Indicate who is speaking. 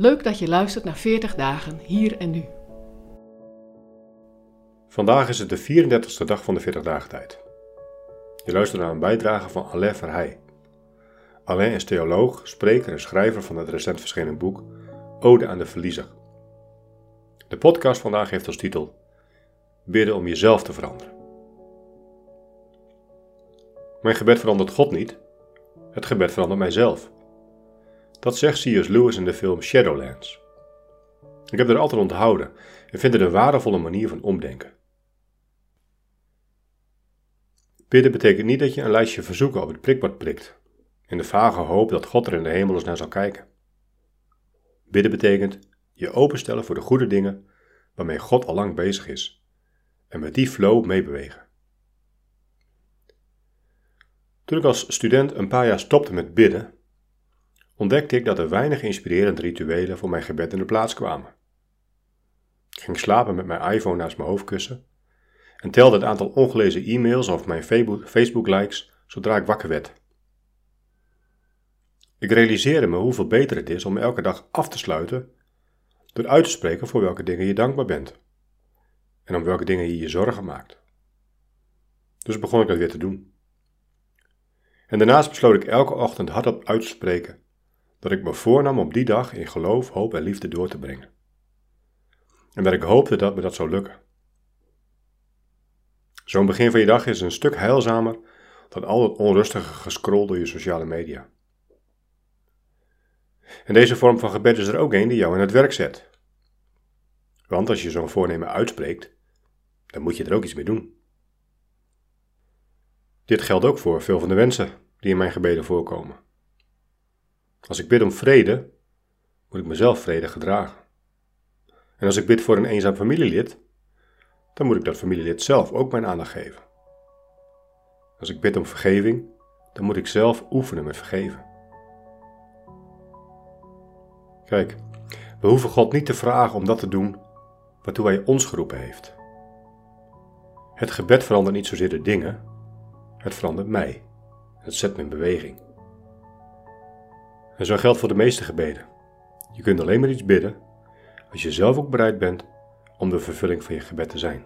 Speaker 1: Leuk dat je luistert naar 40 dagen hier en nu.
Speaker 2: Vandaag is het de 34ste dag van de 40 dagen tijd. Je luistert naar een bijdrage van Alain Verheij. Alain is theoloog, spreker en schrijver van het recent verschenen boek Ode aan de Verliezer. De podcast vandaag heeft als titel Bidden om jezelf te veranderen. Mijn gebed verandert God niet, het gebed verandert mijzelf. Dat zegt C.S. Lewis in de film Shadowlands. Ik heb er altijd onthouden en vind het een waardevolle manier van omdenken. Bidden betekent niet dat je een lijstje verzoeken op het prikbord prikt, in de vage hoop dat God er in de hemel eens naar zal kijken. Bidden betekent je openstellen voor de goede dingen waarmee God al lang bezig is en met die flow meebewegen. Toen ik als student een paar jaar stopte met bidden, ontdekte ik dat er weinig inspirerende rituelen voor mijn gebed in de plaats kwamen. Ik ging slapen met mijn iPhone naast mijn hoofdkussen en telde het aantal ongelezen e-mails of mijn Facebook-likes zodra ik wakker werd. Ik realiseerde me hoeveel beter het is om elke dag af te sluiten door uit te spreken voor welke dingen je dankbaar bent en om welke dingen je je zorgen maakt. Dus begon ik dat weer te doen. En daarnaast besloot ik elke ochtend hardop uit te spreken dat ik me voornam om die dag in geloof, hoop en liefde door te brengen. En dat ik hoopte dat me dat zou lukken. Zo'n begin van je dag is een stuk heilzamer dan al het onrustige gescroll door je sociale media. En deze vorm van gebed is er ook een die jou in het werk zet. Want als je zo'n voornemen uitspreekt, dan moet je er ook iets mee doen. Dit geldt ook voor veel van de wensen die in mijn gebeden voorkomen. Als ik bid om vrede, moet ik mezelf vrede gedragen. En als ik bid voor een eenzaam familielid, dan moet ik dat familielid zelf ook mijn aandacht geven. Als ik bid om vergeving, dan moet ik zelf oefenen met vergeven. Kijk, we hoeven God niet te vragen om dat te doen waartoe hij ons geroepen heeft. Het gebed verandert niet zozeer de dingen, het verandert mij. Het zet me in beweging. En zo geldt voor de meeste gebeden. Je kunt alleen maar iets bidden als je zelf ook bereid bent om de vervulling van je gebed te zijn.